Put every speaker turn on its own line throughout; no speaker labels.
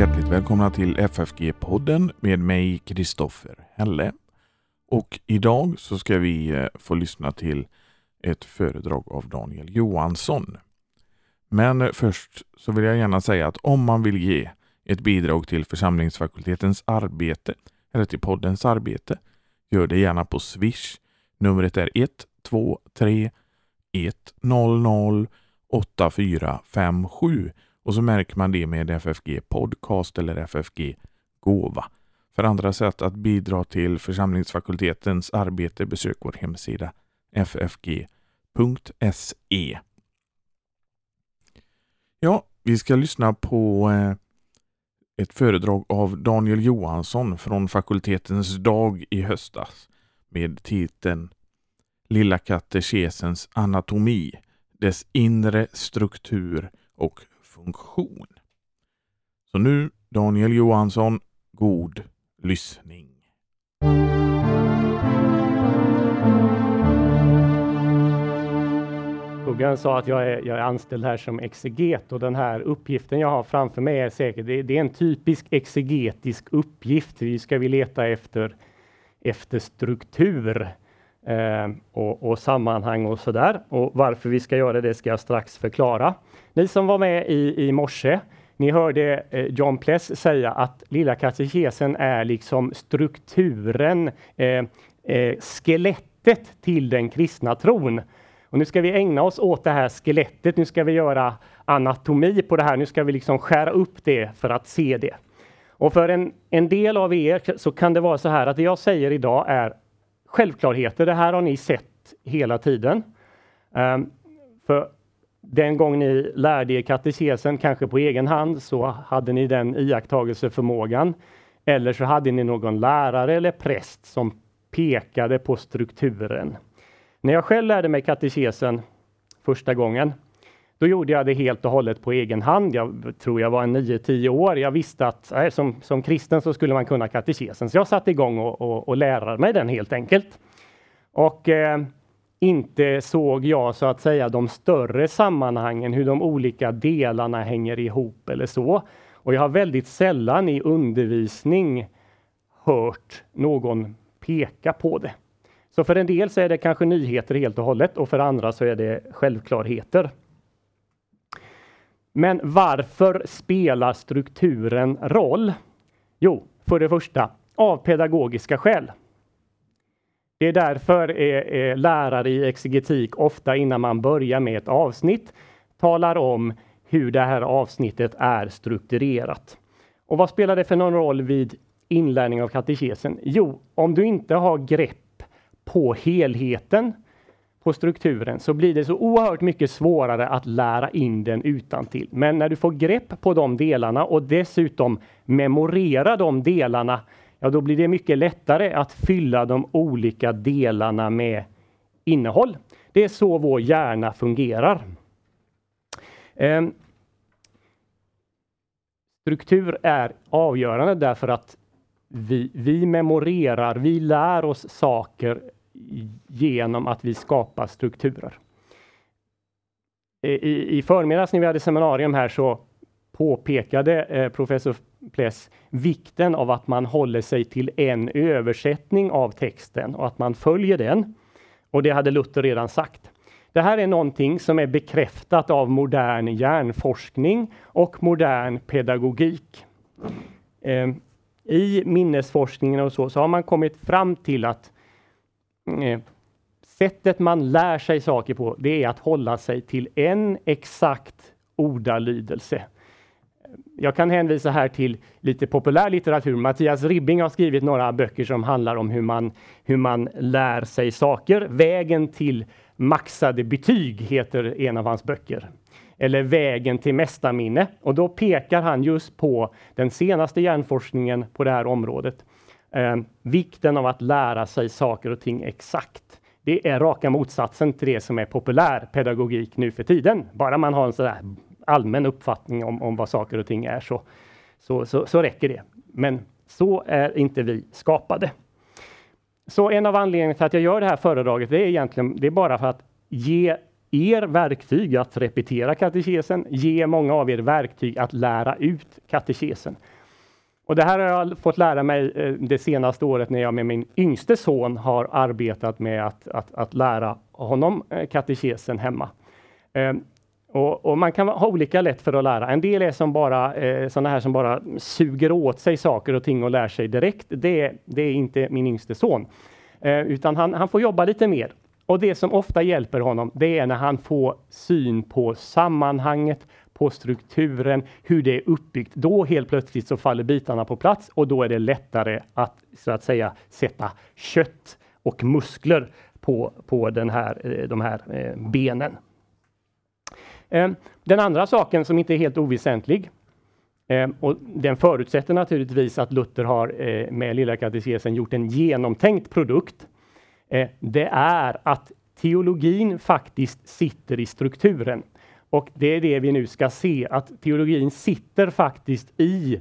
Hjärtligt välkomna till FFG-podden med mig Kristoffer Helle. Och idag så ska vi eh, få lyssna till ett föredrag av Daniel Johansson. Men eh, först så vill jag gärna säga att om man vill ge ett bidrag till församlingsfakultetens arbete eller till poddens arbete, gör det gärna på Swish. Numret är 123 100 8457 och så märker man det med FFG Podcast eller FFG Gåva. För andra sätt att bidra till församlingsfakultetens arbete besök vår hemsida ffg.se. Ja, vi ska lyssna på eh, ett föredrag av Daniel Johansson från fakultetens dag i höstas med titeln Lilla katekesens anatomi, dess inre struktur och funktion. Så nu Daniel Johansson, god lyssning.
Skuggan sa att jag är, jag är anställd här som exeget och den här uppgiften jag har framför mig är säkert, det, det är en typisk exegetisk uppgift. Vi ska vi leta efter, efter struktur Eh, och, och, sammanhang och sådär. Och varför vi ska göra det ska jag strax förklara. Ni som var med i, i morse, ni hörde eh, John Pless säga att Lilla katekesen är liksom strukturen, eh, eh, skelettet till den kristna tron. Och nu ska vi ägna oss åt det här skelettet. Nu ska vi göra anatomi på det här. Nu ska vi liksom skära upp det för att se det. Och för en, en del av er så kan det vara så här att det jag säger idag är självklarheter. Det här har ni sett hela tiden. Um, för den gång ni lärde er katekesen, kanske på egen hand, så hade ni den iakttagelseförmågan. Eller så hade ni någon lärare eller präst som pekade på strukturen. När jag själv lärde mig katekesen första gången, då gjorde jag det helt och hållet på egen hand. Jag tror jag var 9-10 år. Jag visste att äh, som, som kristen så skulle man kunna katekesen, så jag satte igång och, och, och lärde mig den helt enkelt. Och eh, inte såg jag så att säga de större sammanhangen, hur de olika delarna hänger ihop eller så. Och jag har väldigt sällan i undervisning hört någon peka på det. Så för en del så är det kanske nyheter helt och hållet och för andra så är det självklarheter. Men varför spelar strukturen roll? Jo, för det första av pedagogiska skäl. Det är därför är, är lärare i exegetik ofta innan man börjar med ett avsnitt talar om hur det här avsnittet är strukturerat. Och vad spelar det för någon roll vid inlärning av katekesen? Jo, om du inte har grepp på helheten, på strukturen, så blir det så oerhört mycket svårare att lära in den utan till. Men när du får grepp på de delarna och dessutom memorera de delarna ja då blir det mycket lättare att fylla de olika delarna med innehåll. Det är så vår hjärna fungerar. Ehm, struktur är avgörande därför att vi, vi memorerar, vi lär oss saker genom att vi skapar strukturer. I, i förmiddags när vi hade seminarium här så påpekade eh, professor Pless vikten av att man håller sig till en översättning av texten och att man följer den. Och det hade Luther redan sagt. Det här är någonting som är bekräftat av modern hjärnforskning och modern pedagogik. Eh, I minnesforskningen och så, så har man kommit fram till att Eh, sättet man lär sig saker på, det är att hålla sig till en exakt ordalydelse jag kan hänvisa här till lite populär litteratur. Mattias Ribbing har skrivit några böcker som handlar om hur man, hur man lär sig saker. Vägen till maxade betyg heter en av hans böcker. Eller Vägen till mästarminne. Och då pekar han just på den senaste hjärnforskningen på det här området. Eh, vikten av att lära sig saker och ting exakt. Det är raka motsatsen till det som är populär pedagogik nu för tiden. Bara man har en sådär allmän uppfattning om, om vad saker och ting är så, så, så, så räcker det. Men så är inte vi skapade. Så en av anledningarna till att jag gör det här föredraget, det är egentligen det är bara för att ge er verktyg att repetera katekesen, ge många av er verktyg att lära ut katekesen. Och det här har jag fått lära mig eh, det senaste året när jag med min yngste son har arbetat med att, att, att lära honom eh, katekesen hemma. Ehm, och, och, man kan ha olika lätt för att lära. En del är som bara eh, sådana här som bara suger åt sig saker och ting och lär sig direkt. Det, det är inte min yngste son, eh, utan han, han får jobba lite mer. Och det som ofta hjälper honom, det är när han får syn på sammanhanget, på strukturen, hur det är uppbyggt. Då helt plötsligt så faller bitarna på plats och då är det lättare att så att säga sätta kött och muskler på, på den här, eh, de här eh, benen. Eh, den andra saken som inte är helt oväsentlig och den förutsätter naturligtvis att Luther har med Lilla katekesen gjort en genomtänkt produkt. Det är att teologin faktiskt sitter i strukturen. Och det är det vi nu ska se, att teologin sitter faktiskt i,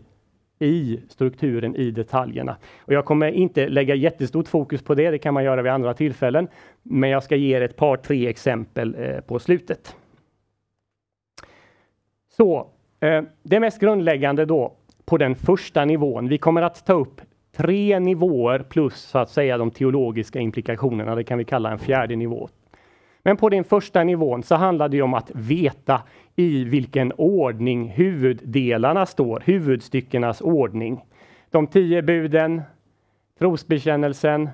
i strukturen, i detaljerna. Och jag kommer inte lägga jättestort fokus på det, det kan man göra vid andra tillfällen. Men jag ska ge er ett par, tre exempel eh, på slutet. Så, eh, det mest grundläggande då på den första nivån. Vi kommer att ta upp tre nivåer plus så att säga de teologiska implikationerna. Det kan vi kalla en fjärde nivå. Men på den första nivån så handlar det om att veta i vilken ordning huvuddelarna står, huvudstyckenas ordning. De tio buden, trosbekännelsen,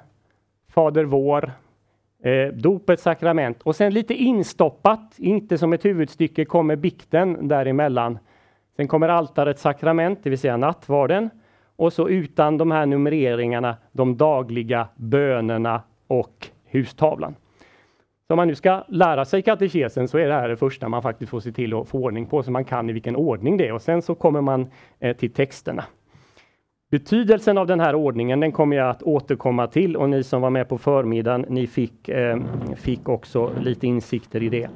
Fader vår, eh, dopets sakrament och sen lite instoppat, inte som ett huvudstycke, kommer bikten däremellan. Sen kommer altarets sakrament, det vill säga nattvarden. Och så utan de här numreringarna, de dagliga bönerna och hustavlan. Så om man nu ska lära sig katekesen så är det här det första man faktiskt får se till att få ordning på så man kan i vilken ordning det är och sen så kommer man eh, till texterna. Betydelsen av den här ordningen den kommer jag att återkomma till och ni som var med på förmiddagen ni fick, eh, fick också lite insikter i det.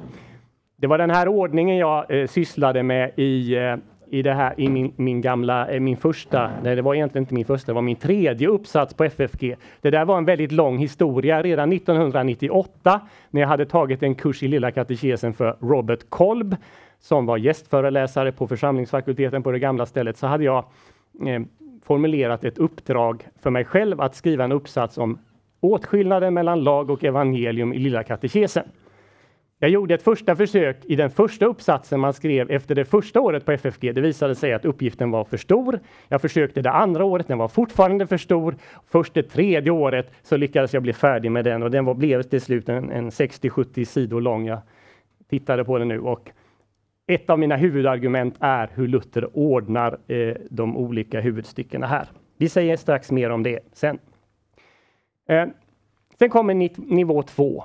Det var den här ordningen jag eh, sysslade med i eh, i det här i min, min gamla, eh, min första, nej det var egentligen inte min första, det var min tredje uppsats på FFG. Det där var en väldigt lång historia. Redan 1998 när jag hade tagit en kurs i Lilla katekesen för Robert Kolb som var gästföreläsare på församlingsfakulteten på det gamla stället så hade jag eh, formulerat ett uppdrag för mig själv att skriva en uppsats om åtskillnaden mellan lag och evangelium i Lilla katekesen. Jag gjorde ett första försök i den första uppsatsen man skrev efter det första året på FFG. Det visade sig att uppgiften var för stor. Jag försökte det andra året, den var fortfarande för stor. Först det tredje året så lyckades jag bli färdig med den och den var, blev till slut en, en 60-70 sidor lång. Jag tittade på den nu och ett av mina huvudargument är hur Luther ordnar eh, de olika huvudstyckena här. Vi säger strax mer om det sen. Eh, sen kommer nivå två.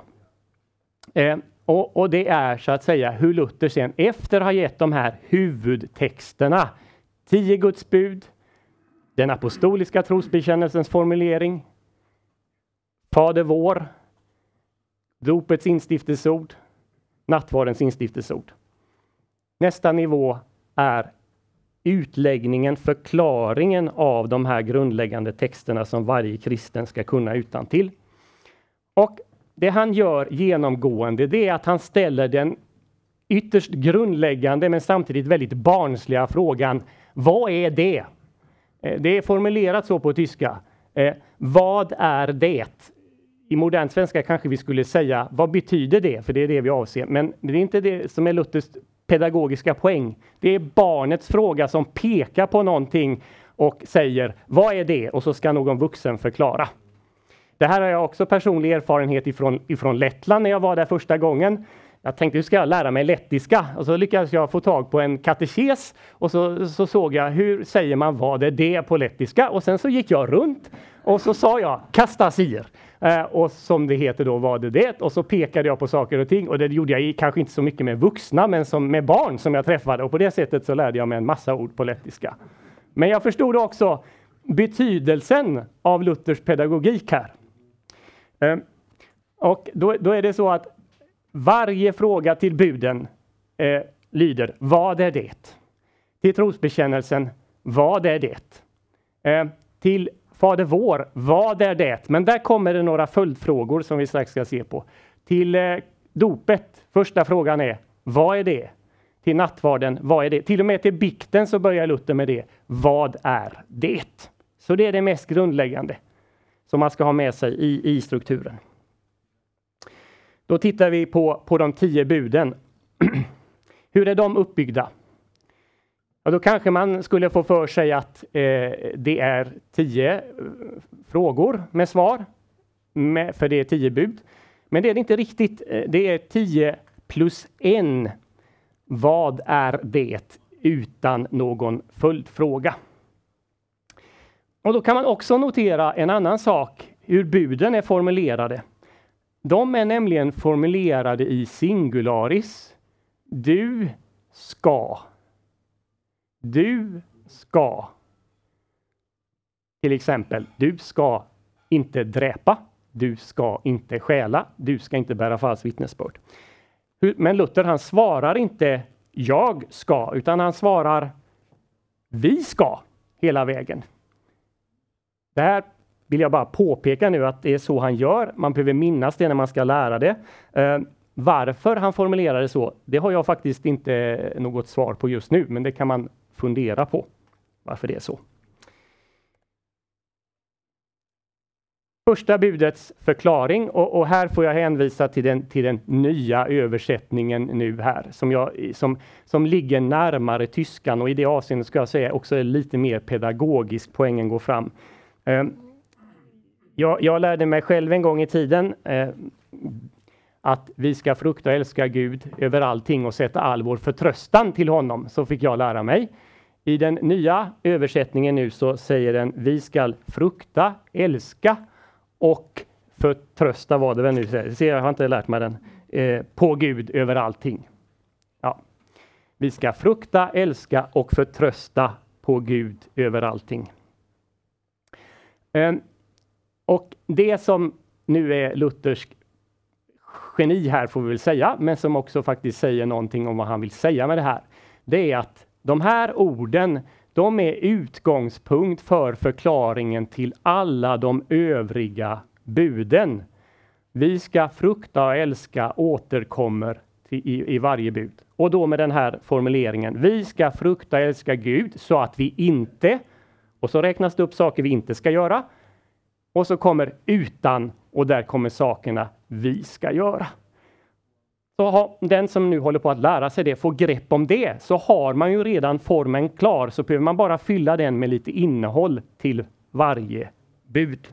Eh, och, och, det är så att säga hur Luther sen efter har gett de här huvudtexterna, tio Guds bud, den apostoliska trosbekännelsens formulering, Fader vår, dopets instiftelseord, nattvardens instiftelseord. Nästa nivå är utläggningen, förklaringen av de här grundläggande texterna som varje kristen ska kunna utan till. Och det han gör genomgående, det är att han ställer den ytterst grundläggande men samtidigt väldigt barnsliga frågan Vad är det? Eh, det är formulerat så på tyska. Eh, vad är det? I modern svenska kanske vi skulle säga Vad betyder det? För det är det vi avser. Men det är inte det som är Luthers pedagogiska poäng. Det är barnets fråga som pekar på någonting och säger Vad är det? Och så ska någon vuxen förklara. Det här har jag också personlig erfarenhet ifrån, ifrån Lettland när jag var där första gången. Jag tänkte, hur ska jag lära mig lettiska? Och så lyckades jag få tag på en katekes och så, så såg jag, hur säger man vad är det på lettiska? Och sen så gick jag runt och så sa jag kastasir. Eh, och som det heter då ”vad är det. Och så pekade jag på saker och ting och det gjorde jag kanske inte så mycket med vuxna men som med barn som jag träffade och på det sättet så lärde jag mig en massa ord på lettiska. Men jag förstod också betydelsen av Luthers pedagogik här. Ehm, och då, då, är det så att varje fråga till buden eh, lyder Vad är det? Till trosbekännelsen Vad är det? Eh, till Fader vår, vad är det? Men där kommer det några följdfrågor som vi strax ska se på. Till eh, dopet, första frågan är vad är det? Till nattvarden, vad är det? Till och med till bikten så börjar Luther med det. Vad är det? Så det är det mest grundläggande som man ska ha med sig i, i strukturen. Då tittar vi på, på de tio buden. Hur är de uppbyggda? Ja, då kanske man skulle få för sig att eh, det är tio eh, frågor med svar, med, för det är tio bud. Men det är det inte riktigt. Eh, det är tio plus en. Vad är det? Utan någon följdfråga. Och då kan man också notera en annan sak, hur buden är formulerade. De är nämligen formulerade i singularis. Du ska. Du ska. Till exempel, du ska inte dräpa. Du ska inte stjäla. Du ska inte bära falskt vittnesbörd. Men Luther han svarar inte jag ska, utan han svarar vi ska hela vägen. Det här vill jag bara påpeka nu att det är så han gör. Man behöver minnas det när man ska lära det. Eh, varför han formulerar det så, det har jag faktiskt inte något svar på just nu, men det kan man fundera på varför det är så. Första budets förklaring och, och, här får jag hänvisa till den, till den nya översättningen nu här som, jag, som, som ligger närmare tyskan och i det avseendet ska jag säga också är lite mer pedagogisk. Poängen går fram. Ehm, jag, jag, lärde mig själv en gång i tiden eh, att vi ska frukta och älska Gud över allting och sätta all vår förtröstan till honom. Så fick jag lära mig. I den nya översättningen nu så säger den vi ska frukta, älska och förtrösta var det väl nu. Se, jag har inte lärt mig den. Eh, på Gud över allting. Ja. Vi ska frukta, älska och förtrösta på Gud över allting. Eh, och det som nu är Luthers geni här får vi väl säga, men som också faktiskt säger någonting om vad han vill säga med det här. Det är att de här orden, de är utgångspunkt för förklaringen till alla de övriga buden. Vi ska frukta och älska återkommer i, i varje bud. Och då med den här formuleringen. Vi ska frukta och älska Gud så att vi inte, och så räknas det upp saker vi inte ska göra. Och så kommer utan och där kommer sakerna vi ska göra. Så ha, den som nu håller på att lära sig det får grepp om det, så har man ju redan formen klar, så behöver man bara fylla den med lite innehåll till varje bud.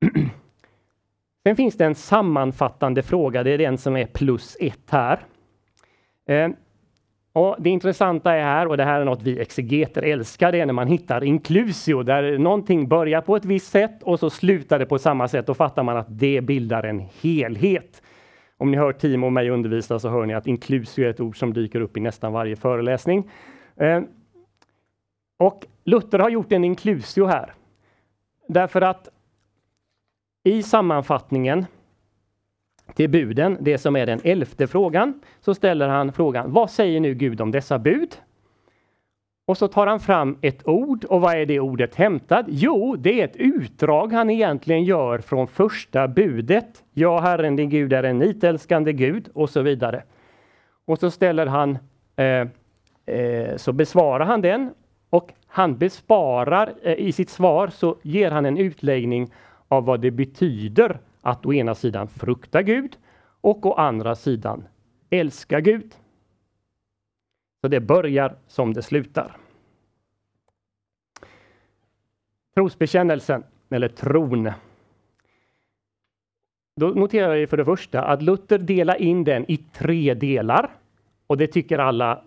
Sen finns det en sammanfattande fråga, det är den som är plus ett här. Eh, och det intressanta är här, och det här är något vi exegeter älskar, det är när man hittar inklusio, där någonting börjar på ett visst sätt och så slutar det på samma sätt. Då fattar man att det bildar en helhet. Om ni hör Timo och mig undervisa så hör ni att inklusio är ett ord som dyker upp i nästan varje föreläsning. Eh, och Luther har gjort en inklusio här. Därför att i sammanfattningen till buden, det som är den elfte frågan, så ställer han frågan Vad säger nu Gud om dessa bud? Och så tar han fram ett ord och vad är det ordet hämtat? Jo, det är ett utdrag han egentligen gör från första budet. Ja, Herren din Gud är en nitälskande Gud och så vidare. Och så ställer han, eh, eh, så besvarar han den och han besparar eh, i sitt svar så ger han en utläggning av vad det betyder att å ena sidan frukta Gud och å andra sidan älska Gud. Så det börjar som det slutar. Trosbekännelsen, eller tron. Då noterar vi för det första att Luther delar in den i tre delar. Och det tycker alla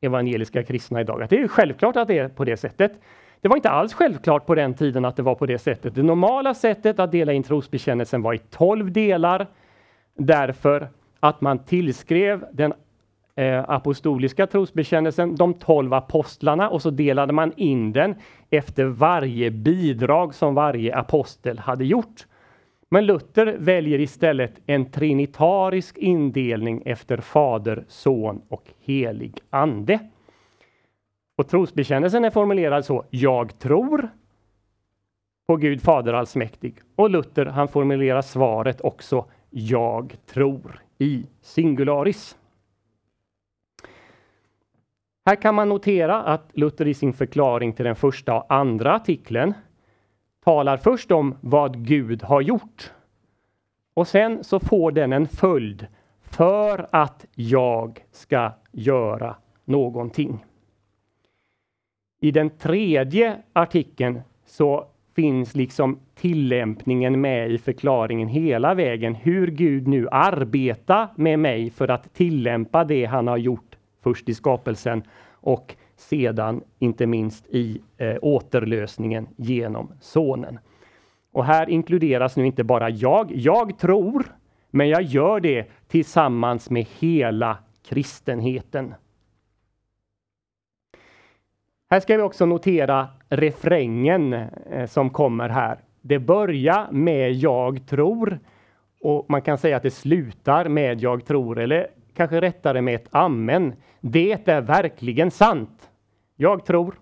evangeliska kristna idag, att det är självklart att det är på det sättet. Det var inte alls självklart på den tiden att det var på det sättet. Det normala sättet att dela in trosbekännelsen var i tolv delar därför att man tillskrev den eh, apostoliska trosbekännelsen, de tolv apostlarna och så delade man in den efter varje bidrag som varje apostel hade gjort. Men Luther väljer istället en trinitarisk indelning efter Fader, Son och helig Ande. Och trosbekännelsen är formulerad så. Jag tror. på Gud Fader allsmäktig. Och Luther han formulerar svaret också Jag tror i singularis. Här kan man notera att Luther i sin förklaring till den första och andra artikeln talar först om vad Gud har gjort. Och sen så får den en följd för att jag ska göra någonting. I den tredje artikeln så finns liksom tillämpningen med i förklaringen hela vägen. Hur Gud nu arbetar med mig för att tillämpa det han har gjort först i skapelsen och sedan inte minst i eh, återlösningen genom Sonen. Och här inkluderas nu inte bara jag. Jag tror, men jag gör det tillsammans med hela kristenheten. Här ska vi också notera refrängen eh, som kommer här. Det börjar med jag tror och man kan säga att det slutar med jag tror eller kanske rättare med ett amen. Det är verkligen sant. Jag tror.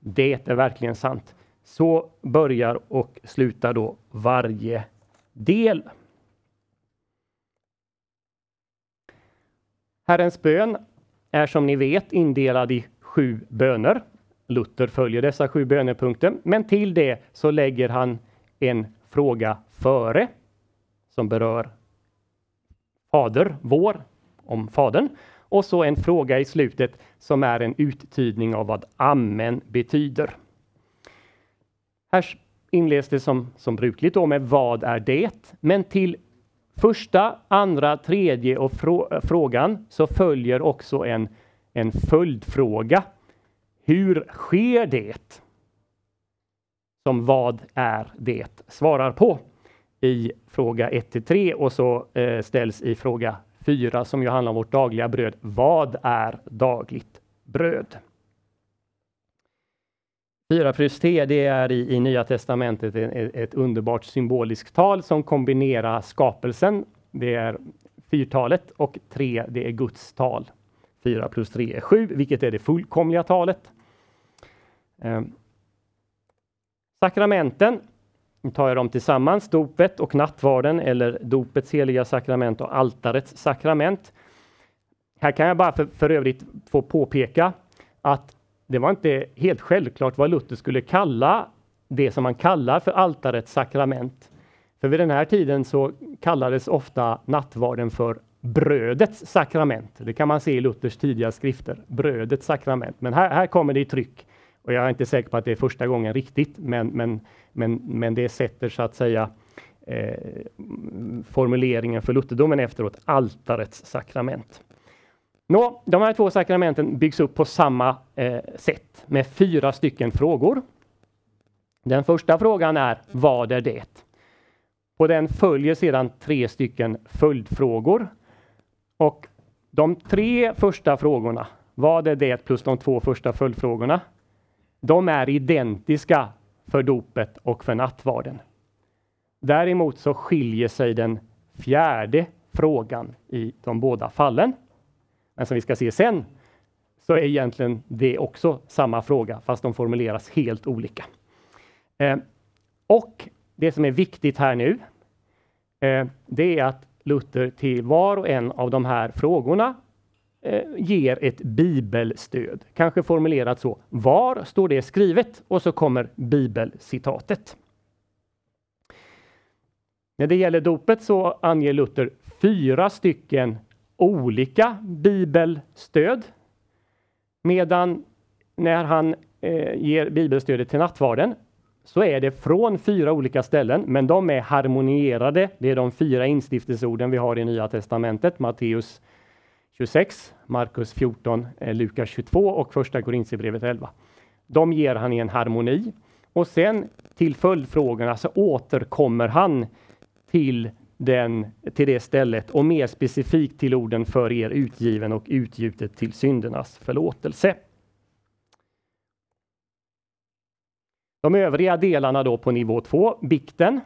Det är verkligen sant. Så börjar och slutar då varje del. Herrens bön är som ni vet indelad i sju böner. Luther följer dessa sju bönepunkter, men till det så lägger han en fråga före som berör Fader vår, om Fadern, och så en fråga i slutet som är en uttydning av vad Amen betyder. Här inleds det som, som brukligt då med vad är det? Men till första, andra, tredje och frågan så följer också en, en följdfråga hur sker det? Som vad är det svarar på i fråga 1 3 och så eh, ställs i fråga 4 som ju handlar om vårt dagliga bröd. Vad är dagligt bröd? 4 plus T det är i, i Nya Testamentet ett, ett underbart symboliskt tal som kombinerar skapelsen, det är fyrtalet, och 3 det är Guds tal. 4 plus 3 är 7, vilket är det fullkomliga talet. Eh, sakramenten tar jag dem tillsammans, dopet och nattvarden eller dopets heliga sakrament och altarets sakrament. Här kan jag bara för, för övrigt få påpeka att det var inte helt självklart vad Luther skulle kalla det som man kallar för altarets sakrament. För vid den här tiden så kallades ofta nattvarden för brödets sakrament. Det kan man se i Luthers tidiga skrifter, brödets sakrament. Men här, här kommer det i tryck och jag är inte säker på att det är första gången riktigt, men, men, men, men det sätter så att säga eh, formuleringen för lutherdomen efteråt, altarets sakrament. Nå, de här två sakramenten byggs upp på samma eh, sätt med fyra stycken frågor. Den första frågan är Vad är det? På den följer sedan tre stycken följdfrågor. Och de tre första frågorna, vad är det plus de två första följdfrågorna, de är identiska för dopet och för nattvarden. Däremot så skiljer sig den fjärde frågan i de båda fallen. Men som vi ska se sen så är egentligen det också samma fråga fast de formuleras helt olika. Eh, och det som är viktigt här nu, eh, det är att Luther till var och en av de här frågorna eh, ger ett bibelstöd. Kanske formulerat så. Var står det skrivet? Och så kommer bibelcitatet. När det gäller dopet så anger Luther fyra stycken olika bibelstöd. Medan när han eh, ger bibelstödet till nattvarden så är det från fyra olika ställen, men de är harmonierade. Det är de fyra instiftelseorden vi har i Nya Testamentet, Matteus 26, Markus 14, eh, Lukas 22 och första Korintierbrevet 11. De ger han i en harmoni och sen till följdfrågorna så återkommer han till, den, till det stället och mer specifikt till orden för er utgiven och utgjutet till syndernas förlåtelse. De övriga delarna då på nivå 2, bikten,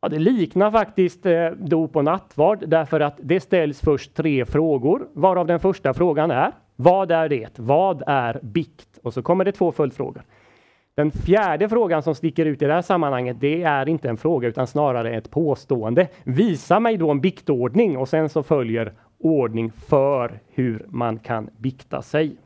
Ja, det liknar faktiskt eh, dop och nattvard därför att det ställs först tre frågor varav den första frågan är Vad är det? Vad är bikt? Och så kommer det två följdfrågor. Den fjärde frågan som sticker ut i det här sammanhanget, det är inte en fråga utan snarare ett påstående. Visa mig då en biktordning och sen så följer ordning för hur man kan bikta sig.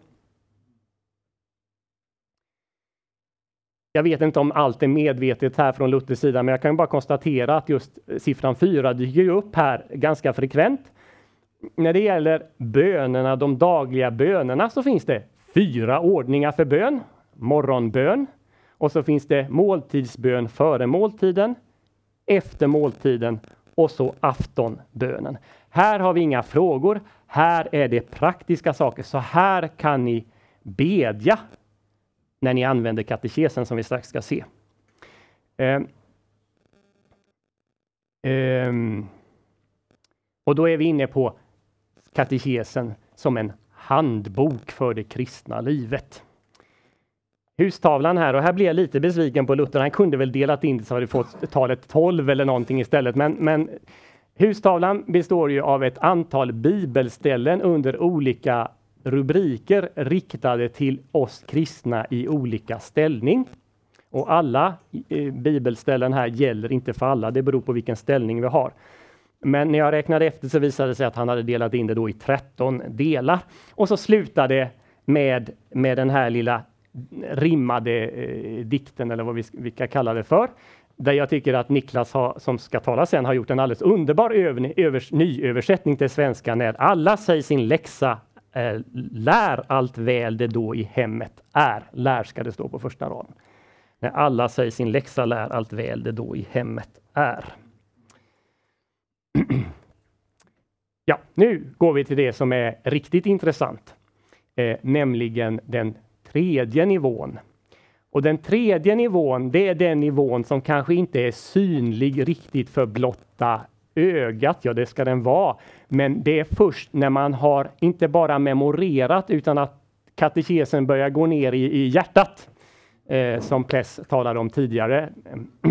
Jag vet inte om allt är medvetet här från Luthers sida, men jag kan bara konstatera att just eh, siffran 4 dyker upp här ganska frekvent. När det gäller bönerna, de dagliga bönerna, så finns det fyra ordningar för bön. Morgonbön och så finns det måltidsbön före måltiden, efter måltiden och så aftonbönen. Här har vi inga frågor. Här är det praktiska saker. Så här kan ni bedja när ni använder katekesen som vi strax ska se. Eh, eh, och då är vi inne på katekesen som en handbok för det kristna livet. Hustavlan här och här blir jag lite besviken på Luther. Han kunde väl delat in det så hade fått talet 12 eller någonting istället. Men, men hustavlan består ju av ett antal bibelställen under olika rubriker riktade till oss kristna i olika ställning. Och alla eh, bibelställen här gäller inte för alla, det beror på vilken ställning vi har. Men när jag räknade efter så visade det sig att han hade delat in det då i 13 delar. Och så slutade det med, med den här lilla rimmade eh, dikten eller vad vi, vi ska kalla det för. Där jag tycker att Niklas har, som ska tala sen har gjort en alldeles underbar övning, övers, nyöversättning till svenska när alla säger sin läxa eh, lär allt väl det då i hemmet är. Lär ska det stå på första raden. När alla säger sin läxa lär allt väl det då i hemmet är. Ja, nu går vi till det som är riktigt intressant, eh, nämligen den tredje nivån. Och den tredje nivån, det är den nivån som kanske inte är synlig riktigt för blotta ögat. Ja, det ska den vara. Men det är först när man har inte bara memorerat utan att katekesen börjar gå ner i, i hjärtat, eh, som Pless talade om tidigare.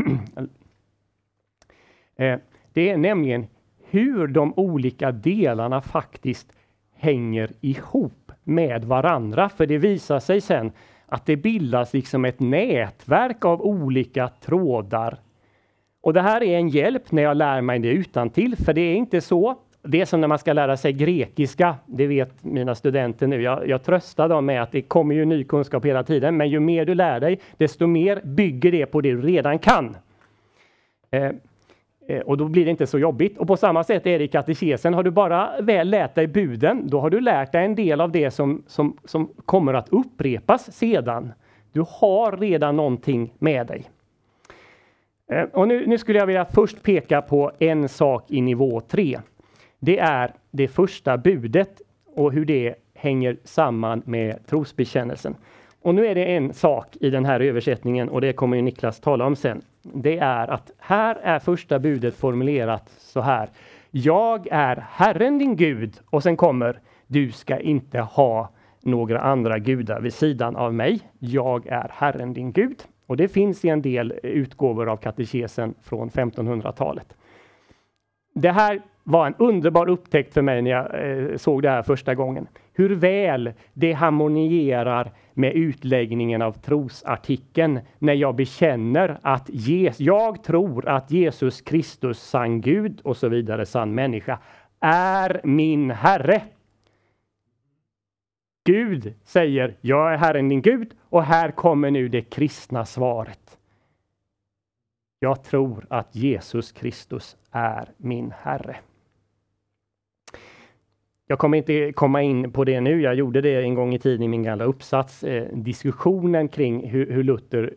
eh, det är nämligen hur de olika delarna faktiskt hänger ihop med varandra. För det visar sig sen att det bildas liksom ett nätverk av olika trådar. Och det här är en hjälp när jag lär mig det utan till, för det är inte så. Det är som när man ska lära sig grekiska, det vet mina studenter nu. Jag, jag tröstar dem med att det kommer ju ny kunskap hela tiden, men ju mer du lär dig, desto mer bygger det på det du redan kan. Eh, Eh, och då blir det inte så jobbigt. Och på samma sätt är det i katekesen. Har du bara väl lärt dig buden, då har du lärt dig en del av det som, som, som kommer att upprepas sedan. Du har redan någonting med dig. Eh, och nu, nu skulle jag vilja först peka på en sak i nivå 3. Det är det första budet och hur det hänger samman med trosbekännelsen. Och nu är det en sak i den här översättningen och det kommer ju Niklas tala om sen. Det är att här är första budet formulerat så här. Jag är Herren din Gud och sen kommer du ska inte ha några andra gudar vid sidan av mig. Jag är Herren din Gud. Och det finns i en del utgåvor av katekesen från 1500-talet. Det här var en underbar upptäckt för mig när jag eh, såg det här första gången. Hur väl det harmonierar med utläggningen av trosartikeln när jag bekänner att Jesus, jag tror att Jesus Kristus, sann Gud och så vidare, sann människa, är min Herre. Gud säger, jag är Herren din Gud och här kommer nu det kristna svaret. Jag tror att Jesus Kristus är min Herre. Jag kommer inte komma in på det nu. Jag gjorde det en gång i tiden i min gamla uppsats. Eh, diskussionen kring hur, hur, Luther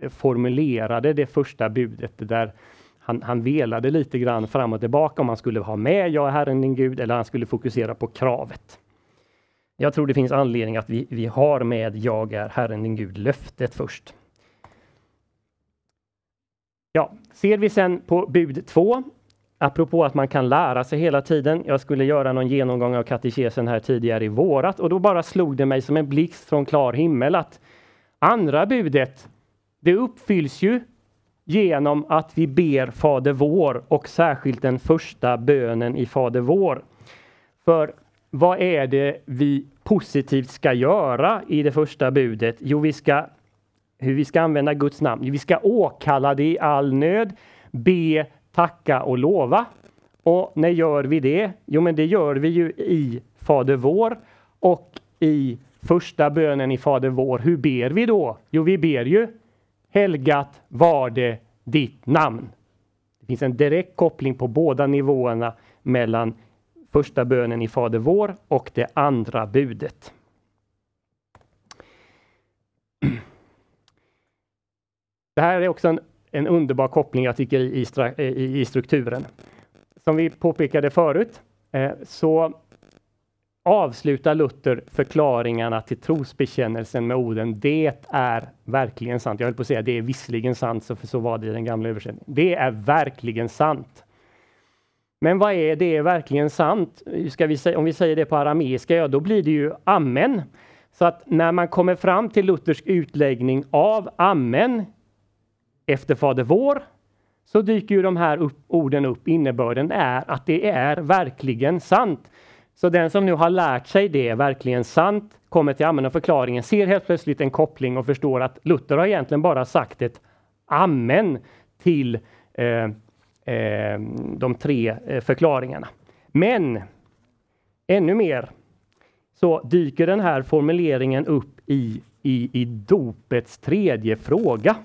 eh, formulerade det första budet där han, han velade lite grann fram och tillbaka om han skulle ha med Jag är Herren din Gud eller han skulle fokusera på kravet. Jag tror det finns anledning att vi, vi har med Jag är Herren din Gud löftet först. Ja, ser vi sen på bud 2 Apropå att man kan lära sig hela tiden. Jag skulle göra någon genomgång av katekesen här tidigare i vårat och då bara slog det mig som en blixt från klar himmel att andra budet, det uppfylls ju genom att vi ber Fader vår och särskilt den första bönen i Fader vår. För vad är det vi positivt ska göra i det första budet? Jo, vi ska hur vi ska använda Guds namn. Vi ska åkalla det i all nöd, be, tacka och lova. Och när gör vi det? Jo, men det gör vi ju i Fader vår och i första bönen i Fader vår. Hur ber vi då? Jo, vi ber ju Helgat var det ditt namn. Det finns en direkt koppling på båda nivåerna mellan första bönen i Fader vår och det andra budet. Det här är också en, en underbar koppling jag tycker i, i, i strukturen. Som vi påpekade förut eh, så avslutar Luther förklaringarna till trosbekännelsen med orden Det är verkligen sant. Jag höll på att säga det är visserligen sant, för så var det i den gamla översättningen. Det är verkligen sant. Men vad är det är verkligen sant? Ska vi säga, om vi säger det på arameiska, ja då blir det ju amen. Så att när man kommer fram till Luthers utläggning av amen efter Fader vår så dyker ju de här upp, orden upp. Innebörden är att det är verkligen sant. Så den som nu har lärt sig det är verkligen sant, kommer till amen och förklaringen, ser helt plötsligt en koppling och förstår att Luther har egentligen bara sagt ett amen till eh, eh, de tre eh, förklaringarna. Men ännu mer så dyker den här formuleringen upp i, i, i dopets tredje fråga.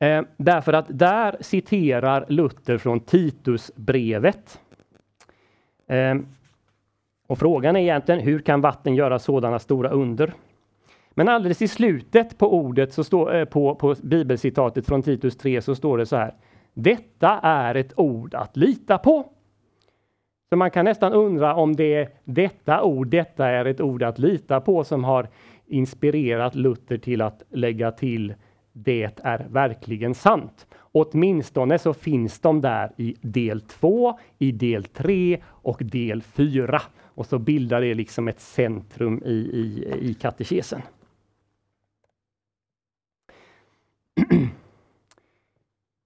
Eh, därför att där citerar Luther från Titusbrevet. Eh, och frågan är egentligen hur kan vatten göra sådana stora under? Men alldeles i slutet på ordet, så står, eh, på, på bibelcitatet från Titus 3, så står det så här. Detta är ett ord att lita på. Så man kan nästan undra om det är detta ord, detta är ett ord att lita på, som har inspirerat Luther till att lägga till det är verkligen sant. Åtminstone så finns de där i del 2, i del 3 och del 4. Och så bildar det liksom ett centrum i, i, i katekesen.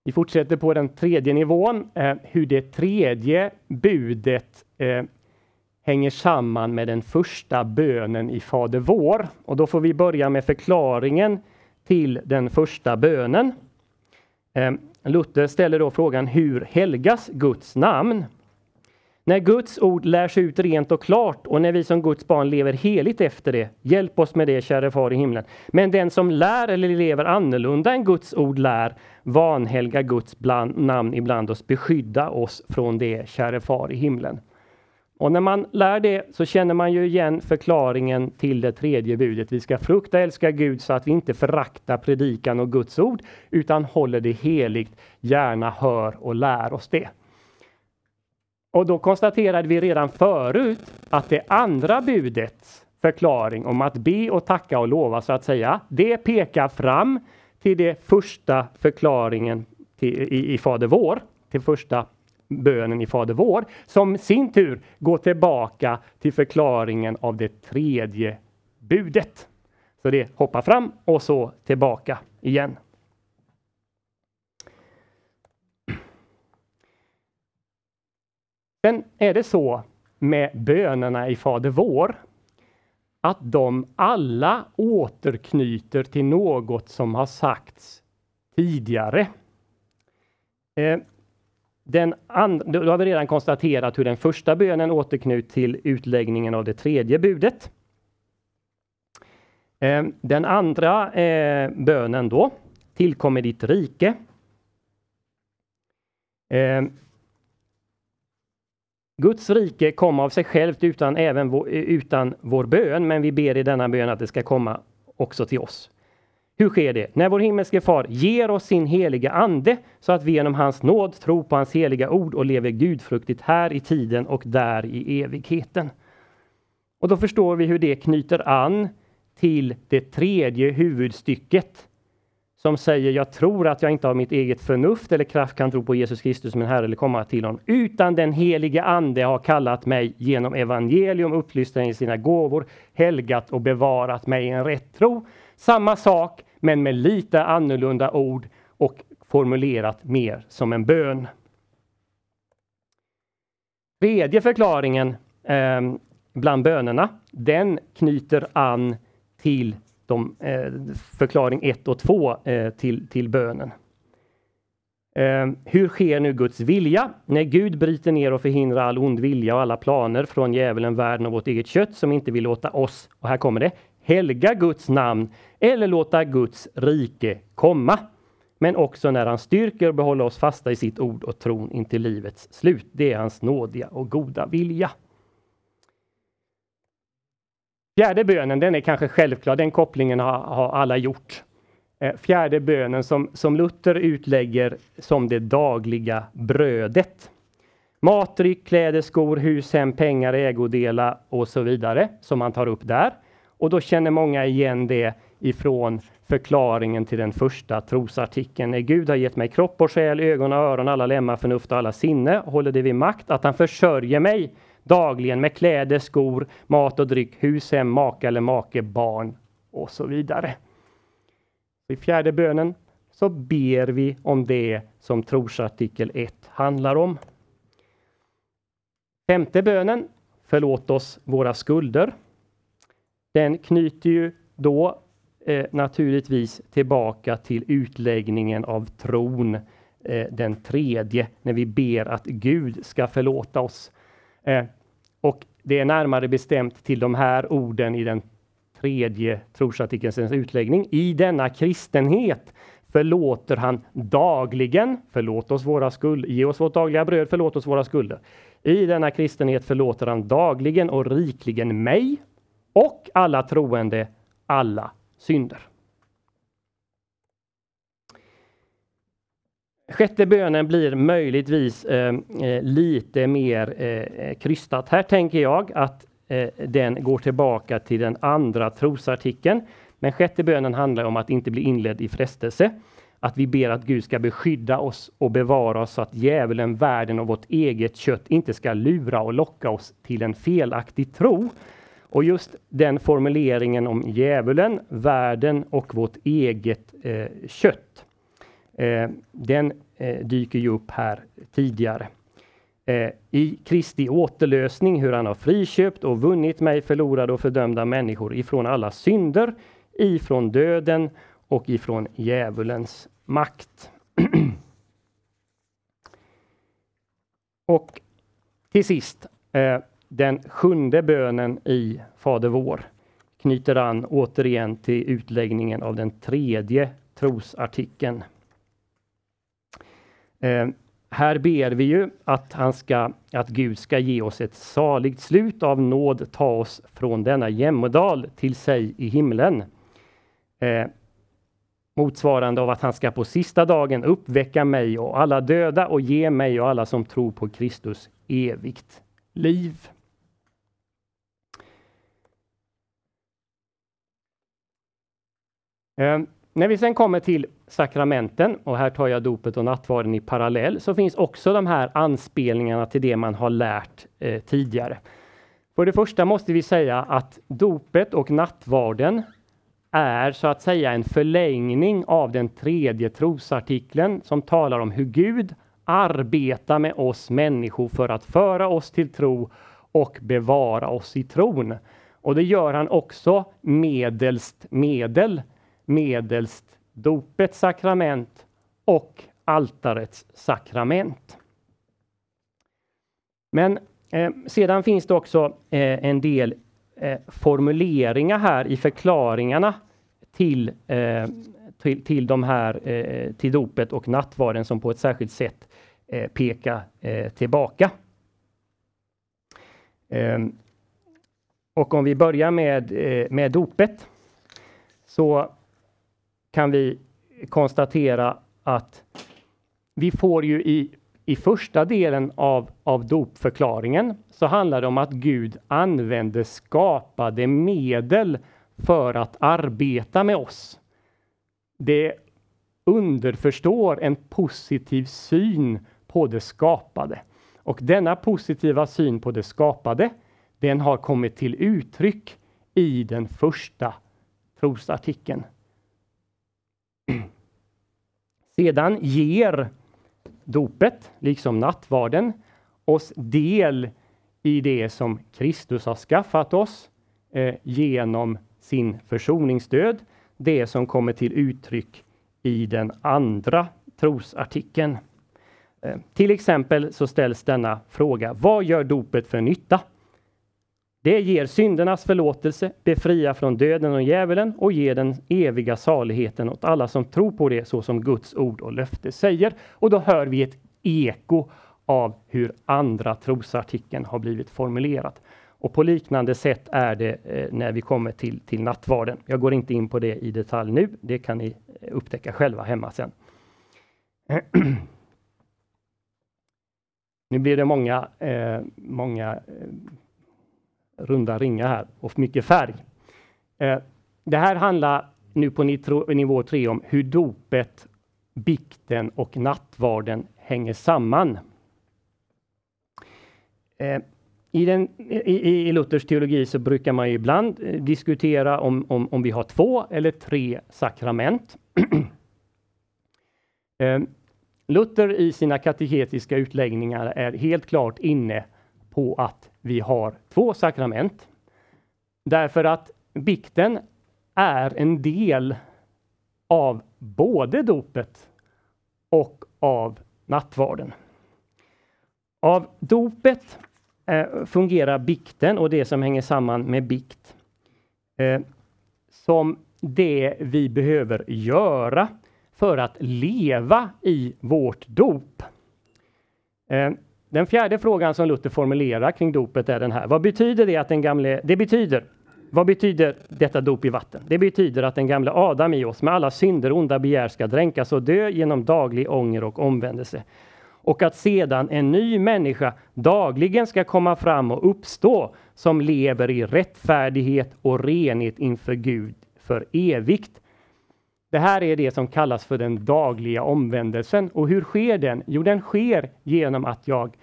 Vi fortsätter på den tredje nivån, eh, hur det tredje budet eh, hänger samman med den första bönen i Fader vår. Och då får vi börja med förklaringen till den första bönen. Eh, Luther ställer då frågan hur helgas Guds namn? När Guds ord lärs ut rent och klart och när vi som Guds barn lever heligt efter det, hjälp oss med det, käre Far i himlen. Men den som lär eller lever annorlunda än Guds ord lär, vanhelga Guds bland, namn ibland oss, beskydda oss från det, käre Far i himlen. Och när man lär det så känner man ju igen förklaringen till det tredje budet. Vi ska frukta och älska Gud så att vi inte föraktar predikan och Guds ord utan håller det heligt, gärna hör och lär oss det. Och då konstaterade vi redan förut att det andra budets förklaring om att be och tacka och lova så att säga, det pekar fram till det första förklaringen till, i, i Fader vår, till första bönen i Fader vår, som sin tur går tillbaka till förklaringen av det tredje budet. Så det hoppar fram och så tillbaka igen. Sen är det så med bönerna i Fader vår att de alla återknyter till något som har sagts tidigare. Eh, den and, då har vi redan konstaterat hur den första bönen återknut till utläggningen av det tredje budet. Ehm, den andra eh, bönen då, tillkommer ditt rike. Ehm, Guds rike kom av sig självt utan, även vår, utan vår bön, men vi ber i denna bön att det ska komma också till oss. Hur sker det? När vår himmelske far ger oss sin heliga ande så att vi genom hans nåd tror på hans heliga ord och lever gudfruktigt här i tiden och där i evigheten. Och då förstår vi hur det knyter an till det tredje huvudstycket som säger jag tror att jag inte av mitt eget förnuft eller kraft kan tro på Jesus Kristus som en Herre eller komma till honom. Utan den helige Ande har kallat mig genom evangelium, upplyst i sina gåvor, helgat och bevarat mig i en rätt tro. Samma sak, men med lite annorlunda ord och formulerat mer som en bön. Tredje förklaringen eh, bland bönerna, den knyter an till de, eh, förklaring 1 och 2 eh, till, till bönen. Eh, hur sker nu Guds vilja? När Gud bryter ner och förhindrar all ond vilja och alla planer från djävulen, världen och vårt eget kött som inte vill låta oss, och här kommer det, helga Guds namn eller låta Guds rike komma. Men också när han styrker och behåller oss fasta i sitt ord och tron intill livets slut. Det är hans nådiga och goda vilja. Fjärde bönen, den är kanske självklar, den kopplingen har, har alla gjort. Eh, fjärde bönen som, som Luther utlägger som det dagliga brödet. Mat, dryck, kläder, skor, hus, hem, pengar, ägodelar och så vidare som man tar upp där. Och då känner många igen det ifrån förklaringen till den första trosartikeln. När Gud har gett mig kropp och själ, ögon och öron, alla lemmar, förnuft och alla sinne, håller det vid makt att han försörjer mig dagligen med kläder, skor, mat och dryck, hus, hem, maka eller make, barn och så vidare. I fjärde bönen så ber vi om det som trosartikel 1 handlar om. Femte bönen, förlåt oss våra skulder. Den knyter ju då eh, naturligtvis tillbaka till utläggningen av tron, eh, den tredje, när vi ber att Gud ska förlåta oss. Eh, och det är närmare bestämt till de här orden i den tredje trosartikelns utläggning. I denna kristenhet förlåter han dagligen, förlåt oss våra skulder, ge oss vårt dagliga bröd, förlåt oss våra skulder. I denna kristenhet förlåter han dagligen och rikligen mig och alla troende alla synder. Sjätte bönen blir möjligtvis eh, eh lite mer eh, eh, krystat. Här tänker jag att eh, den går tillbaka till den andra trosartikeln. Men sjätte bönen handlar om att inte bli inledd i frestelse. Att vi ber att Gud ska beskydda oss och bevara oss så att djävulen, världen och vårt eget kött inte ska lura och locka oss till en felaktig tro. Och just den formuleringen om djävulen, världen och vårt eget eh, kött Eh, den eh, dyker ju upp här tidigare. Eh, I Kristi återlösning, hur han har friköpt och vunnit mig förlorade och fördömda människor ifrån alla synder, ifrån döden och ifrån djävulens makt. och till sist, eh, den sjunde bönen i Fader vår knyter an återigen till utläggningen av den tredje trosartikeln. Eh, här ber vi ju att, han ska, att Gud ska ge oss ett saligt slut av nåd, ta oss från denna jämmerdal till sig i himlen. Eh, motsvarande av att han ska på sista dagen uppväcka mig och alla döda och ge mig och alla som tror på Kristus evigt liv. Eh, när vi sen kommer till sakramenten, och här tar jag dopet och nattvarden i parallell, så finns också de här anspelningarna till det man har lärt eh, tidigare. För det första måste vi säga att dopet och nattvarden är så att säga en förlängning av den tredje trosartikeln som talar om hur Gud arbetar med oss människor för att föra oss till tro och bevara oss i tron. Och det gör han också medelst medel medelst dopets sakrament och altarets sakrament. Men eh, sedan finns det också eh, en del eh, formuleringar här i förklaringarna till, eh, till, till, de här, eh, till dopet och nattvarden som på ett särskilt sätt eh, pekar eh, tillbaka. Ehm, och om vi börjar med, eh, med dopet så kan vi konstatera att vi får ju i, i första delen av, av dopförklaringen så handlar det om att Gud använder skapade medel för att arbeta med oss. Det underförstår en positiv syn på det skapade. Och denna positiva syn på det skapade, den har kommit till uttryck i den första trosartikeln. Sedan ger dopet, liksom nattvarden, oss del i det som Kristus har skaffat oss eh, genom sin försoningsdöd, det som kommer till uttryck i den andra trosartikeln. Eh, till exempel så ställs denna fråga, vad gör dopet för nytta? Det ger syndernas förlåtelse, befriar från döden och djävulen och ger den eviga saligheten åt alla som tror på det så som Guds ord och löfte säger. Och då hör vi ett eko av hur andra trosartikeln har blivit formulerat. Och på liknande sätt är det eh, när vi kommer till, till nattvarden. Jag går inte in på det i detalj nu, det kan ni eh, upptäcka själva hemma sen. nu blir det många, eh, många eh, runda ringar här och mycket färg. Eh, det här handlar nu på nivå 3 om hur dopet, bikten och nattvarden hänger samman. Eh, i, den, i, I Luthers teologi så brukar man ibland eh, diskutera om, om, om vi har två eller tre sakrament. Eh, Luther i sina kateketiska utläggningar är helt klart inne på att vi har två sakrament. Därför att bikten är en del av både dopet och av nattvarden. Av dopet eh, fungerar bikten och det som hänger samman med bikt eh, som det vi behöver göra för att leva i vårt dop. Eh, den fjärde frågan som Luther formulerar kring dopet är den här. Vad betyder det att den gamle... Det betyder vad betyder detta dop i vatten? Det betyder att den gamle Adam i oss med alla synder och onda begär ska dränkas och dö genom daglig ånger och omvändelse och att sedan en ny människa dagligen ska komma fram och uppstå som lever i rättfärdighet och renhet inför Gud för evigt. Det här är det som kallas för den dagliga omvändelsen. Och hur sker den? Jo, den sker genom att jag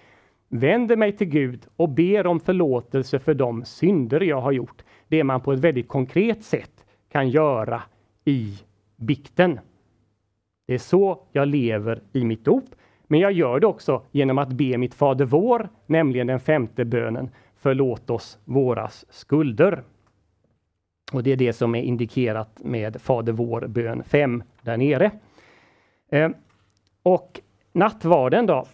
vänder mig till Gud och ber om förlåtelse för de synder jag har gjort. Det man på ett väldigt konkret sätt kan göra i bikten. Det är så jag lever i mitt dop. Men jag gör det också genom att be mitt Fader vår, nämligen den femte bönen, förlåt oss våras skulder. Och det är det som är indikerat med Fader vår bön 5 där nere. Eh, och nattvarden då?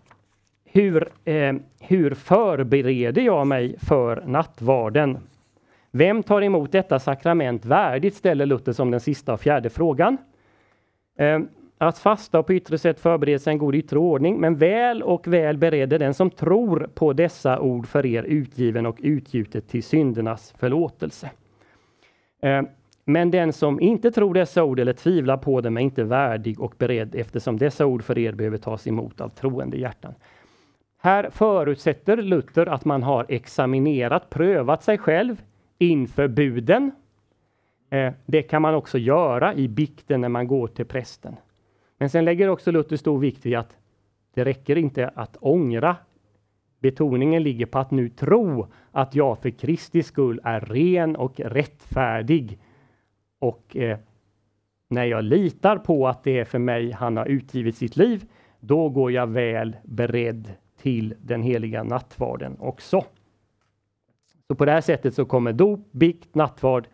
Hur, eh, hur förbereder jag mig för nattvarden? Vem tar emot detta sakrament värdigt? ställer Luther som den sista och fjärde frågan. Eh, att fasta och på yttre sätt förbereda sig en god yttre ordning, men väl och väl bereder den som tror på dessa ord för er utgiven och utgjutet till syndernas förlåtelse. Eh, men den som inte tror dessa ord eller tvivlar på dem är inte värdig och beredd eftersom dessa ord för er behöver tas emot av troende hjärtan. Här förutsätter Luther att man har examinerat, prövat sig själv inför buden. Eh, det kan man också göra i bikten när man går till prästen. Men sen lägger också Luther stor vikt vid att det räcker inte att ångra. Betoningen ligger på att nu tro att jag för Kristi skull är ren och rättfärdig. Och eh, när jag litar på att det är för mig han har utgivit sitt liv, då går jag väl beredd till den heliga nattvarden också. Så på det här sättet så kommer dop, bikt, nattvard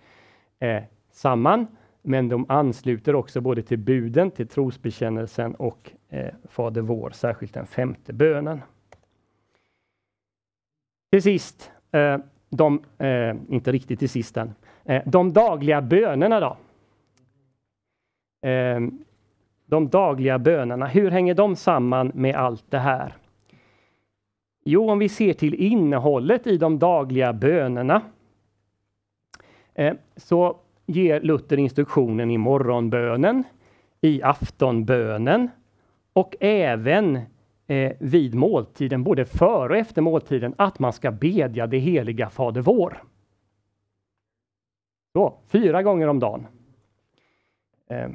eh, samman men de ansluter också både till buden, till trosbekännelsen och eh, Fader vår, särskilt den femte bönen. Till sist, eh, de, eh, inte riktigt till sist än, eh, de dagliga bönerna då? Eh, de dagliga bönerna, hur hänger de samman med allt det här? Jo, om vi ser till innehållet i de dagliga bönerna eh, så ger Luther instruktionen i morgonbönen, i aftonbönen och även eh, vid måltiden, både före och efter måltiden, att man ska bedja det heliga Fader vår. Så, fyra gånger om dagen. Eh.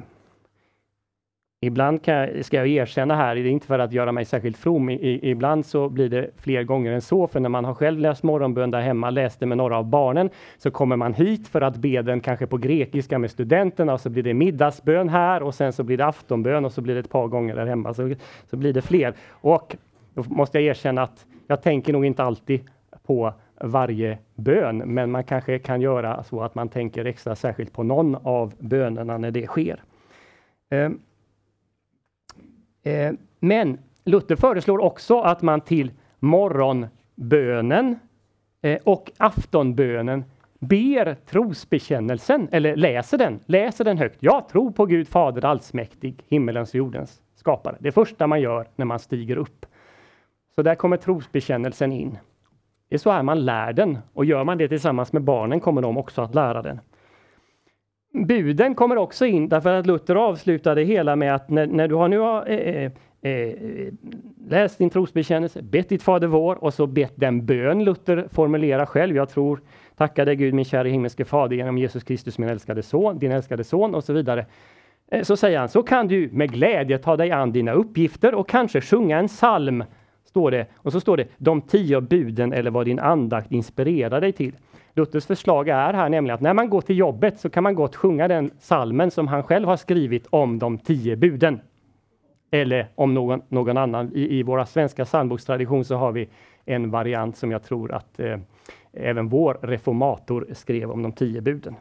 Ibland jag, ska jag erkänna här, det är inte för att göra mig särskilt from, I, ibland så blir det fler gånger än så, för när man har själv läst morgonbön där hemma, läst det med några av barnen, så kommer man hit för att be den kanske på grekiska med studenterna, och så blir det middagsbön här och sen så blir det aftonbön och så blir det ett par gånger där hemma, så, så blir det fler. Och då måste jag erkänna att jag tänker nog inte alltid på varje bön, men man kanske kan göra så att man tänker extra särskilt på någon av bönerna när det sker. Eh, eh, men Luther föreslår också att man till morgonbönen eh, och aftonbönen ber trosbekännelsen, eller läser den, läser den högt. Jag tror på Gud Fader allsmäktig, himmelens och jordens skapare. Det första man gör när man stiger upp. Så där kommer trosbekännelsen in. Det är så här man lär den och gör man det tillsammans med barnen kommer de också att lära den. Buden kommer också in därför att Luther avslutade hela med att när, när du har nu har, eh, eh, eh, läst din trosbekännelse, bett ditt Fader vår och så bett den bön Luther formulerar själv. Jag tror, tacka dig Gud min kära himmelske Fader genom Jesus Kristus min älskade son, din älskade son och så vidare. Eh, så säger han, så kan du med glädje ta dig an dina uppgifter och kanske sjunga en psalm Står det. Och så står det de tio buden eller vad din andakt inspirerar dig till. Luthers förslag är här nämligen att när man går till jobbet så kan man gott sjunga den salmen som han själv har skrivit om de tio buden. Eller om någon, någon annan. I, I våra svenska psalmbokstradition så har vi en variant som jag tror att eh, även vår reformator skrev om de tio buden.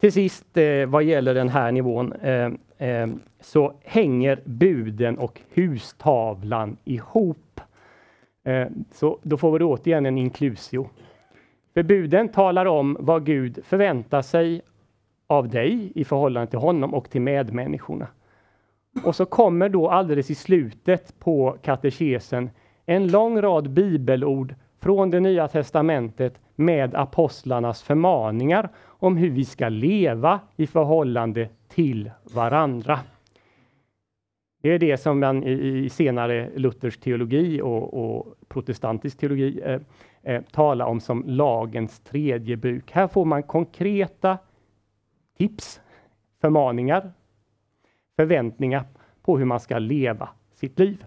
Till sist eh, vad gäller den här nivån eh, eh, så hänger buden och hustavlan ihop. Eh, så då får vi återigen en inklusio. För buden talar om vad Gud förväntar sig av dig i förhållande till honom och till medmänniskorna. Och så kommer då alldeles i slutet på katekesen en lång rad bibelord från det nya testamentet med apostlarnas förmaningar om hur vi ska leva i förhållande till varandra. Det är det som man i, senare Luthers teologi och, och protestantisk teologi eh, eh, talar om som lagens tredje buk. Här får man konkreta tips, förmaningar, förväntningar på hur man ska leva sitt liv.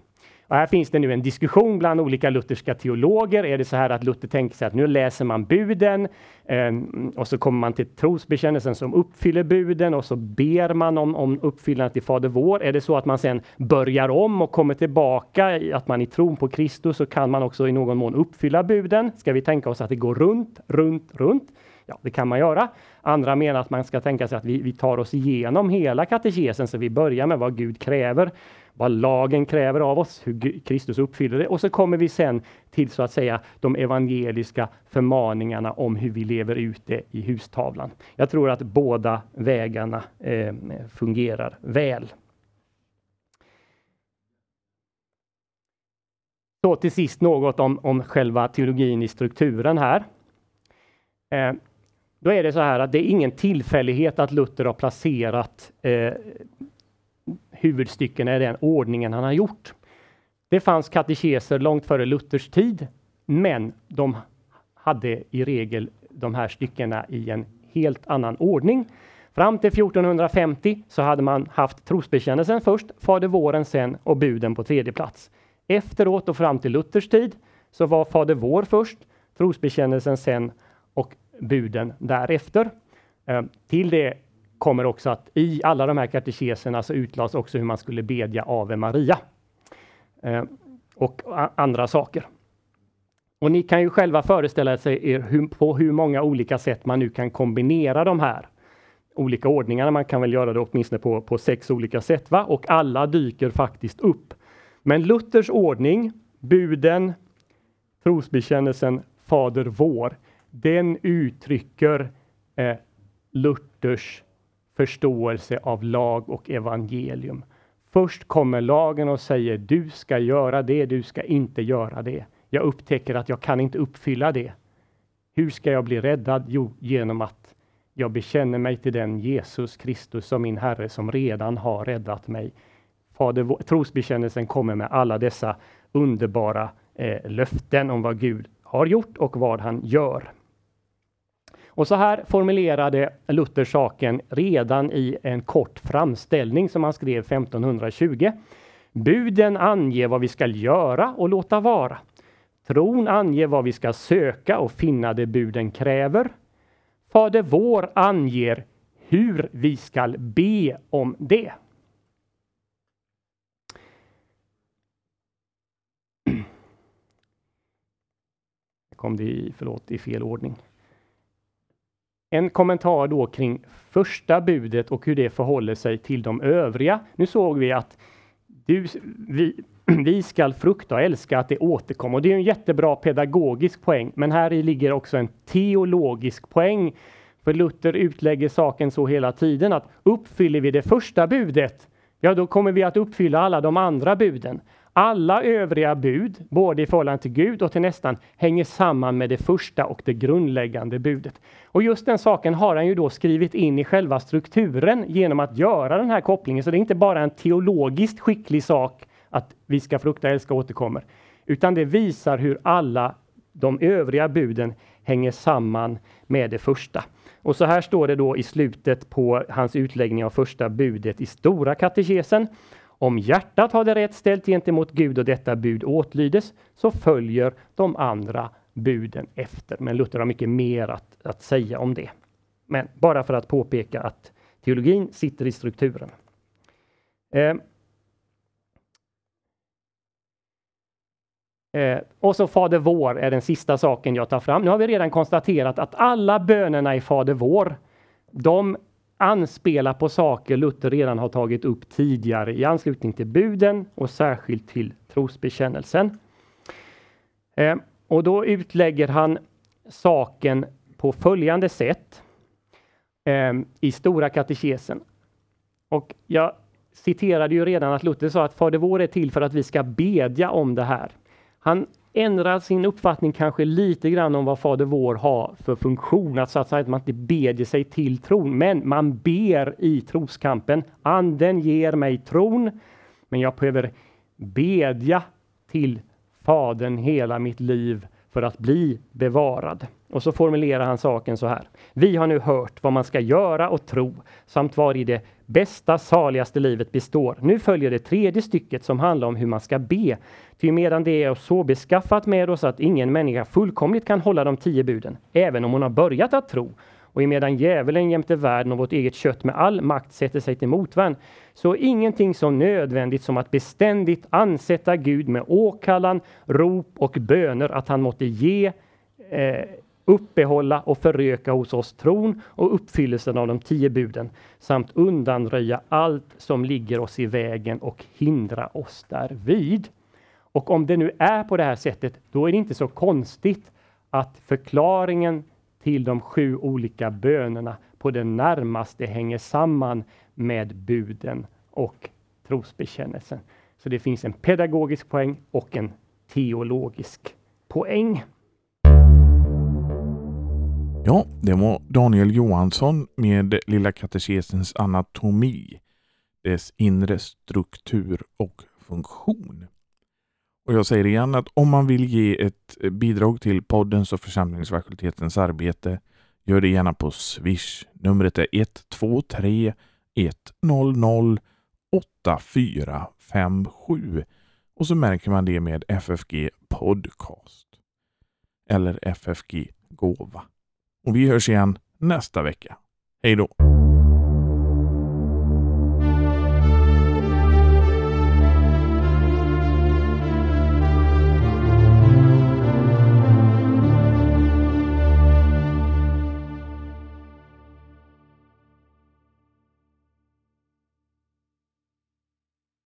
Och här finns det nu en diskussion bland olika lutherska teologer. Är det så här att Luther tänker sig att nu läser man buden eh, och så kommer man till trosbekännelsen som uppfyller buden och så ber man om, om uppfyllandet i Fader vår. Är det så att man sen börjar om och kommer tillbaka, att man i tron på Kristus så kan man också i någon mån uppfylla buden? Ska vi tänka oss att det går runt, runt, runt? Ja, det kan man göra. Andra menar att man ska tänka sig att vi, vi tar oss igenom hela katekesen, så vi börjar med vad Gud kräver vad lagen kräver av oss, hur Kristus uppfyller det och så kommer vi sen till så att säga de evangeliska förmaningarna om hur vi lever ut det i hustavlan. Jag tror att båda vägarna eh, fungerar väl. Så till sist något om, om själva teologin i strukturen här. Eh, då är det så här att det är ingen tillfällighet att Luther har placerat eh, huvudstyckena i den ordningen han har gjort. Det fanns katekeser långt före Luthers tid, men de hade i regel de här styckena i en helt annan ordning. Fram till 1450 så hade man haft trosbekännelsen först, Fader våren sen och buden på tredje plats. Efteråt och fram till Luthers tid så var Fader vår först, trosbekännelsen sen och buden därefter. Eh, till det kommer också att i alla de här katekeserna så alltså utlades också hur man skulle bedja Ave Maria. Eh, och andra saker. Och ni kan ju själva föreställa sig er hur, på hur många olika sätt man nu kan kombinera de här olika ordningarna. Man kan väl göra det åtminstone på, på sex olika sätt, va? och alla dyker faktiskt upp. Men Luthers ordning, buden, trosbekännelsen Fader vår, den uttrycker eh, Luthers förståelse av lag och evangelium. Först kommer lagen och säger du ska göra det, du ska inte göra det. Jag upptäcker att jag kan inte uppfylla det. Hur ska jag bli räddad? Jo, genom att jag bekänner mig till den Jesus Kristus som min Herre som redan har räddat mig. Fader, trosbekännelsen kommer med alla dessa underbara eh, löften om vad Gud har gjort och vad han gör. Och så här formulerade Luther saken redan i en kort framställning som han skrev 1520. Buden anger vad vi ska göra och låta vara. Tron anger vad vi ska söka och finna det buden kräver. Fader vår anger hur vi skall be om det. kom det i, förlåt, i fel ordning. En kommentar då kring första budet och hur det förhåller sig till de övriga. Nu såg vi att du, vi, vi skall frukta och älska att det återkommer. Och det är en jättebra pedagogisk poäng, men här i ligger också en teologisk poäng. För Luther utlägger saken så hela tiden att uppfyller vi det första budet, ja då kommer vi att uppfylla alla de andra buden. Alla övriga bud, både i förhållande till Gud och till nästan, hänger samman med det första och det grundläggande budet. Och just den saken har han ju då skrivit in i själva strukturen genom att göra den här kopplingen. Så det är inte bara en teologiskt skicklig sak att vi ska frukta, älska och återkommer, utan det visar hur alla de övriga buden hänger samman med det första. Och så här står det då i slutet på hans utläggning av första budet i Stora katekesen. Om hjärtat har det rätt ställt gentemot Gud och detta bud åtlydes, så följer de andra buden efter. Men Luther har mycket mer att, att säga om det. Men bara för att påpeka att teologin sitter i strukturen. Eh. Eh, och så Fader vår är den sista saken jag tar fram. Nu har vi redan konstaterat att alla bönerna i Fader vår, de anspela på saker Luther redan har tagit upp tidigare i anslutning till buden och särskilt till trosbekännelsen. Eh, och då utlägger han saken på följande sätt eh, i Stora katekesen. Och jag citerade ju redan att Luther sa att Fader vår är till för att vi ska bedja om det här. Han ändra sin uppfattning kanske lite grann om vad Fader vår har för funktion. Att, så att, säga, att man inte bedjer sig till tron, men man ber i troskampen. Anden ger mig tron, men jag behöver bedja till Fadern hela mitt liv för att bli bevarad. Och så formulerar han saken så här. Vi har nu hört vad man ska göra och tro samt var i det bästa, saligaste livet består. Nu följer det tredje stycket som handlar om hur man ska be. Ty medan det är så beskaffat med oss att ingen människa fullkomligt kan hålla de tio buden, även om hon har börjat att tro, och emedan djävulen jämte världen och vårt eget kött med all makt sätter sig till motvärn, så ingenting så nödvändigt som att beständigt ansätta Gud med åkallan, rop och böner att han måtte ge eh, uppehålla och föröka hos oss tron och uppfyllelsen av de tio buden samt undanröja allt som ligger oss i vägen och hindra oss därvid. Och om det nu är på det här sättet, då är det inte så konstigt att förklaringen till de sju olika bönerna på det närmaste hänger samman med buden och trosbekännelsen. Så det finns en pedagogisk poäng och en teologisk poäng.
Ja, det var Daniel Johansson med Lilla katekesens anatomi, dess inre struktur och funktion. Och jag säger igen att om man vill ge ett bidrag till poddens och församlingsfakultetens arbete, gör det gärna på Swish. Numret är 123 100 8457 och så märker man det med FFG Podcast eller FFG Gåva. Och vi hörs igen nästa vecka. Hej då!